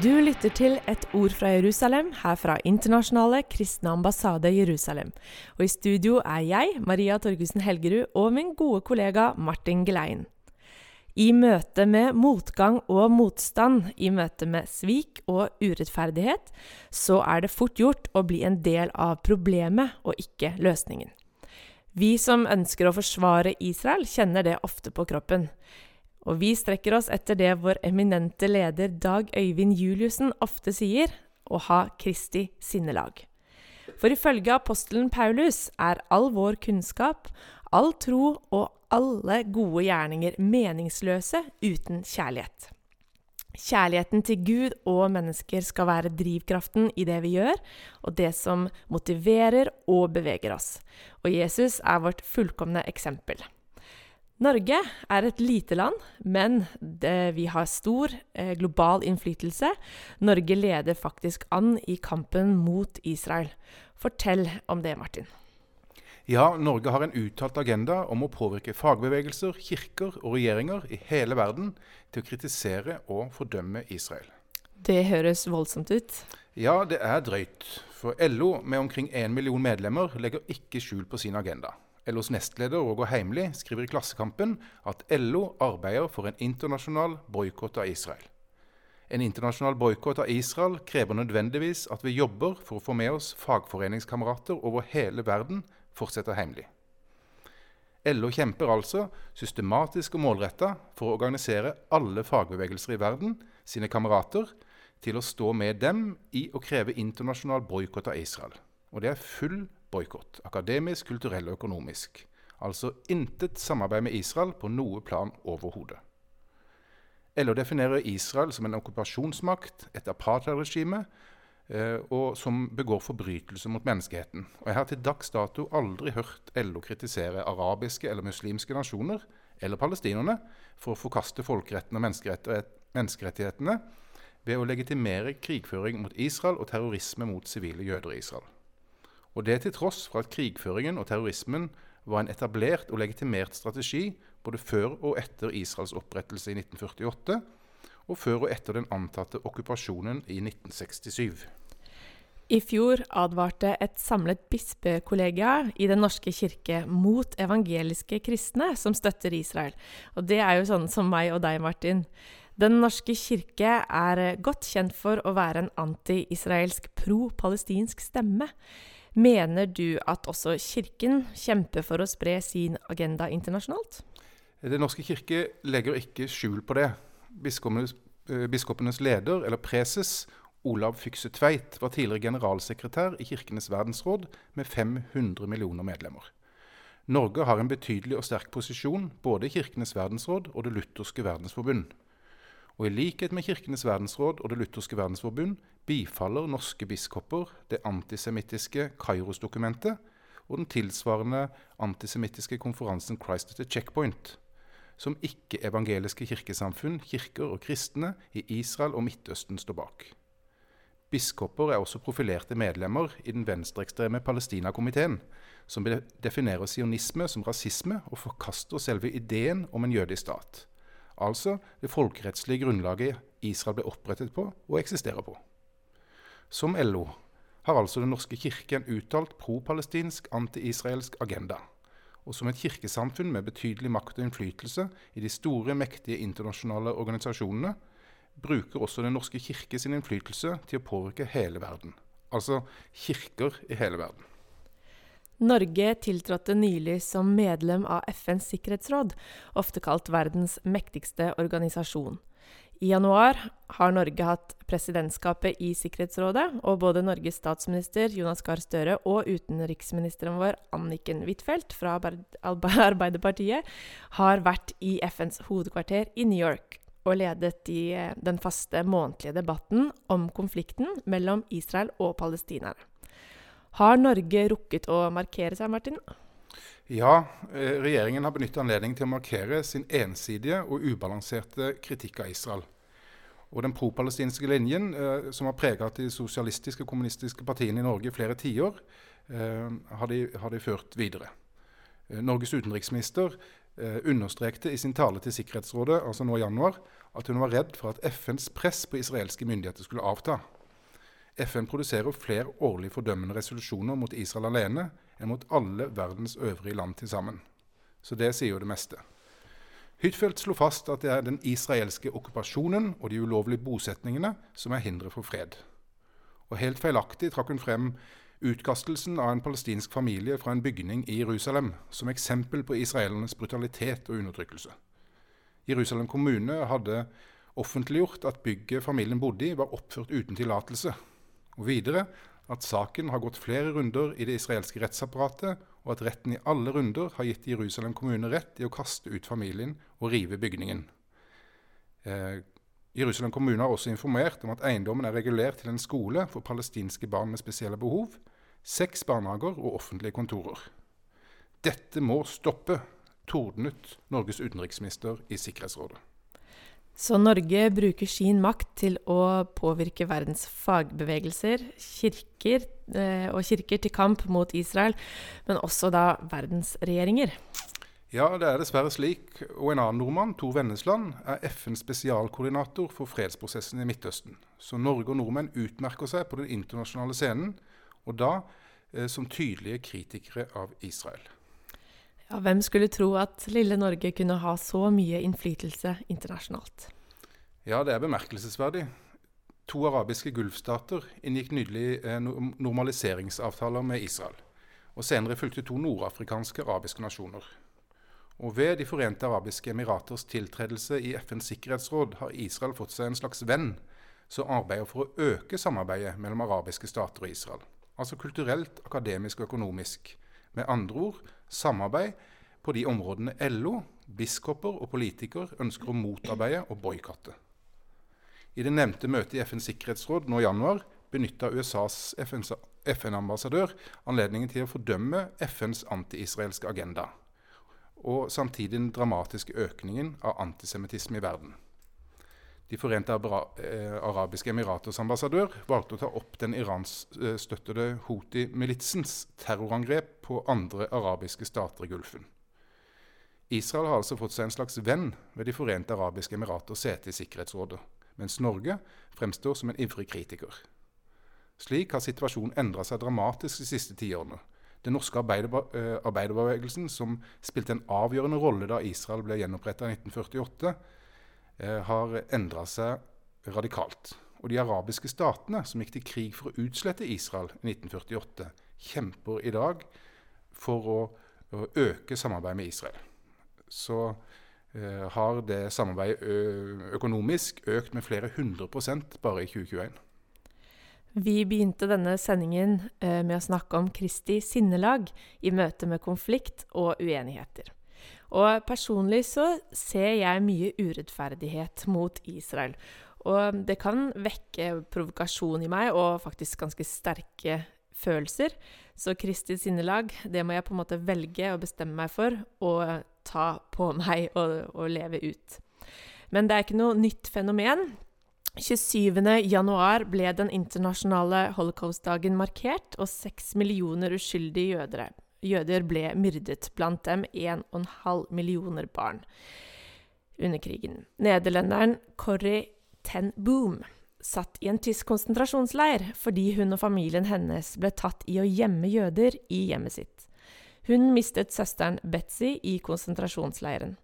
Du lytter til Et ord fra Jerusalem, her fra Internasjonale kristne ambassade Jerusalem. Og i studio er jeg, Maria Torgussen Helgerud, og min gode kollega Martin Gelein. I møte med motgang og motstand, i møte med svik og urettferdighet, så er det fort gjort å bli en del av problemet og ikke løsningen. Vi som ønsker å forsvare Israel, kjenner det ofte på kroppen. Og vi strekker oss etter det vår eminente leder Dag Øyvind Juliussen ofte sier, å ha Kristi sinnelag. For ifølge apostelen Paulus er all vår kunnskap, all tro og alle gode gjerninger meningsløse uten kjærlighet. Kjærligheten til Gud og mennesker skal være drivkraften i det vi gjør, og det som motiverer og beveger oss. Og Jesus er vårt fullkomne eksempel. Norge er et lite land, men det, vi har stor eh, global innflytelse. Norge leder faktisk an i kampen mot Israel. Fortell om det, Martin. Ja, Norge har en uttalt agenda om å påvirke fagbevegelser, kirker og regjeringer i hele verden til å kritisere og fordømme Israel. Det høres voldsomt ut. Ja, det er drøyt. For LO med omkring én million medlemmer legger ikke skjul på sin agenda. LOs nestleder Roger Heimli skriver i Klassekampen at LO arbeider for en internasjonal boikott av Israel. En internasjonal boikott av Israel krever nødvendigvis at vi jobber for å få med oss fagforeningskamerater over hele verden, fortsetter Heimli. LO kjemper altså systematisk og målretta for å organisere alle fagbevegelser i verden, sine kamerater, til å stå med dem i å kreve internasjonal boikott av Israel. Og det er full boikott. Akademisk, kulturell og økonomisk. Altså intet samarbeid med Israel på noe plan overhodet. LO definerer Israel som en okkupasjonsmakt, et apartheidregime, eh, og som begår forbrytelser mot menneskeheten. Og Jeg har til dags dato aldri hørt LO kritisere arabiske eller muslimske nasjoner, eller palestinerne, for å forkaste folkeretten og menneskerettighetene ved å legitimere krigføring mot Israel og terrorisme mot sivile jøder i Israel. Og det til tross for at krigføringen og terrorismen var en etablert og legitimert strategi både før og etter Israels opprettelse i 1948, og før og etter den antatte okkupasjonen i 1967. I fjor advarte et samlet bispekollegia i Den norske kirke mot evangeliske kristne som støtter Israel. Og det er jo sånn som meg og deg, Martin. Den norske kirke er godt kjent for å være en anti-israelsk pro-palestinsk stemme. Mener du at også Kirken kjemper for å spre sin agenda internasjonalt? Den norske kirke legger ikke skjul på det. Biskopenes, eh, biskopenes leder, eller preses, Olav Fykse Tveit, var tidligere generalsekretær i Kirkenes verdensråd med 500 millioner medlemmer. Norge har en betydelig og sterk posisjon både i Kirkenes verdensråd og Det lutherske verdensforbund. Og i likhet med Kirkenes verdensråd og Det lutherske verdensforbund bifaller norske biskoper det antisemittiske Kairos-dokumentet og den tilsvarende antisemittiske konferansen Christ at the Checkpoint, som ikke-evangeliske kirkesamfunn, kirker og kristne i Israel og Midtøsten står bak. Biskoper er også profilerte medlemmer i den venstreekstreme Palestina-komiteen, som definerer sionisme som rasisme og forkaster selve ideen om en jødisk stat. Altså det folkerettslige grunnlaget Israel ble opprettet på og eksisterer på. Som LO har altså Den norske kirke en uttalt pro-palestinsk, anti-israelsk agenda. Og som et kirkesamfunn med betydelig makt og innflytelse i de store, mektige internasjonale organisasjonene, bruker også Den norske kirke sin innflytelse til å påvirke hele verden. Altså kirker i hele verden. Norge tiltrådte nylig som medlem av FNs sikkerhetsråd, ofte kalt verdens mektigste organisasjon. I januar har Norge hatt presidentskapet i Sikkerhetsrådet, og både Norges statsminister Jonas Gahr Støre og utenriksministeren vår Anniken Huitfeldt fra Arbeiderpartiet har vært i FNs hovedkvarter i New York og ledet i eh, den faste månedlige debatten om konflikten mellom Israel og palestinerne. Har Norge rukket å markere seg, Martin? Ja, eh, regjeringen har benyttet anledningen til å markere sin ensidige og ubalanserte kritikk av Israel. Og den pro-palestinske linjen, eh, som har preget de sosialistiske og kommunistiske partiene i Norge i flere tiår, eh, har, de, har de ført videre. Eh, Norges utenriksminister eh, understrekte i sin tale til Sikkerhetsrådet altså nå i januar, at hun var redd for at FNs press på israelske myndigheter skulle avta. FN produserer flere årlig fordømmende resolusjoner mot Israel alene enn mot alle verdens øvrige land til sammen. Så det sier jo det meste. Huitfeldt slo fast at det er den israelske okkupasjonen og de ulovlige bosetningene som er hinderet for fred. Og helt feilaktig trakk hun frem utkastelsen av en palestinsk familie fra en bygning i Jerusalem som eksempel på israelernes brutalitet og undertrykkelse. Jerusalem kommune hadde offentliggjort at bygget familien bodde i, var oppført uten tillatelse. Og videre at saken har gått flere runder i det israelske rettsapparatet, og at retten i alle runder har gitt Jerusalem kommune rett i å kaste ut familien og rive bygningen. Eh, Jerusalem kommune har også informert om at eiendommen er regulert til en skole for palestinske barn med spesielle behov, seks barnehager og offentlige kontorer. Dette må stoppe, tordnet Norges utenriksminister i Sikkerhetsrådet. Så Norge bruker sin makt til å påvirke verdens fagbevegelser, kirker eh, og kirker til kamp mot Israel, men også da verdens regjeringer. Ja, det er dessverre slik. Og en annen nordmann, Tor Vennesland, er FNs spesialkoordinator for fredsprosessen i Midtøsten. Så Norge og nordmenn utmerker seg på den internasjonale scenen, og da eh, som tydelige kritikere av Israel. Ja, hvem skulle tro at lille Norge kunne ha så mye innflytelse internasjonalt? Ja, det er bemerkelsesverdig. To arabiske gulfstater inngikk nylig eh, normaliseringsavtaler med Israel. Og senere fulgte to nordafrikanske arabiske nasjoner. Og ved De forente arabiske emiraters tiltredelse i FNs sikkerhetsråd har Israel fått seg en slags venn som arbeider for å øke samarbeidet mellom arabiske stater og Israel. Altså kulturelt, akademisk og økonomisk. Med andre ord samarbeid på de områdene LO, biskoper og politikere ønsker å motarbeide og boikotte. I det nevnte møtet i FNs sikkerhetsråd nå i januar benytta USAs FN-ambassadør anledningen til å fordømme FNs anti-israelske agenda, og samtidig den dramatiske økningen av antisemittisme i verden. De forente eh, arabiske emiraters ambassadør valgte å ta opp den iranskstøttede Houthi-militsens terrorangrep på andre arabiske stater i Gulfen. Israel har altså fått seg en slags venn ved De forente arabiske emiraters sete i Sikkerhetsrådet, mens Norge fremstår som en ivrig kritiker. Slik har situasjonen endra seg dramatisk de siste tiårene. Den norske eh, arbeiderbevegelsen, som spilte en avgjørende rolle da Israel ble gjenoppretta i 1948, Eh, har endra seg radikalt. Og de arabiske statene, som gikk til krig for å utslette Israel i 1948, kjemper i dag for å, å øke samarbeidet med Israel. Så eh, har det samarbeidet økonomisk økt med flere hundre prosent bare i 2021. Vi begynte denne sendingen eh, med å snakke om Kristi sinnelag i møte med konflikt og uenigheter. Og personlig så ser jeg mye urettferdighet mot Israel. Og det kan vekke provokasjon i meg, og faktisk ganske sterke følelser. Så Kristi sinnelag, det må jeg på en måte velge og bestemme meg for å ta på meg og, og leve ut. Men det er ikke noe nytt fenomen. 27. januar ble den internasjonale holocaustdagen markert, og seks millioner uskyldige jøder jøder ble myrdet, blant dem 1,5 millioner barn under krigen. Nederlenderen Corrie ten Boom satt i en tysk konsentrasjonsleir fordi hun og familien hennes ble tatt i å gjemme jøder i hjemmet sitt. Hun mistet søsteren Betzy i konsentrasjonsleiren.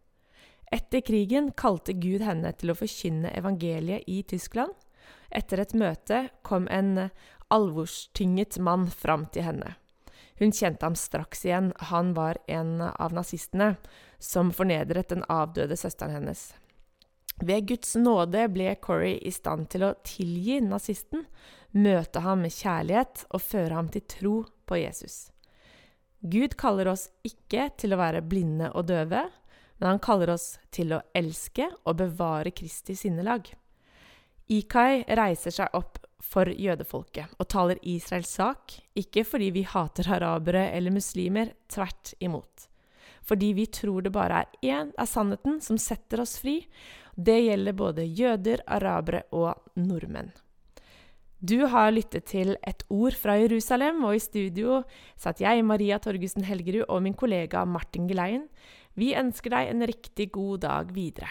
Etter krigen kalte Gud henne til å forkynne evangeliet i Tyskland. Etter et møte kom en alvorstynget mann fram til henne. Hun kjente ham straks igjen, han var en av nazistene som fornedret den avdøde søsteren hennes. Ved Guds nåde ble Corrie i stand til å tilgi nazisten, møte ham med kjærlighet og føre ham til tro på Jesus. Gud kaller oss ikke til å være blinde og døve, men han kaller oss til å elske og bevare Kristi sinnelag. Ikai reiser seg opp for jødefolket og taler Israels sak, ikke fordi vi hater arabere eller muslimer, tvert imot. Fordi vi tror det bare er én av sannheten som setter oss fri. Det gjelder både jøder, arabere og nordmenn. Du har lyttet til Et ord fra Jerusalem, og i studio satt jeg, Maria Torgussen Helgerud, og min kollega Martin Geleien. Vi ønsker deg en riktig god dag videre.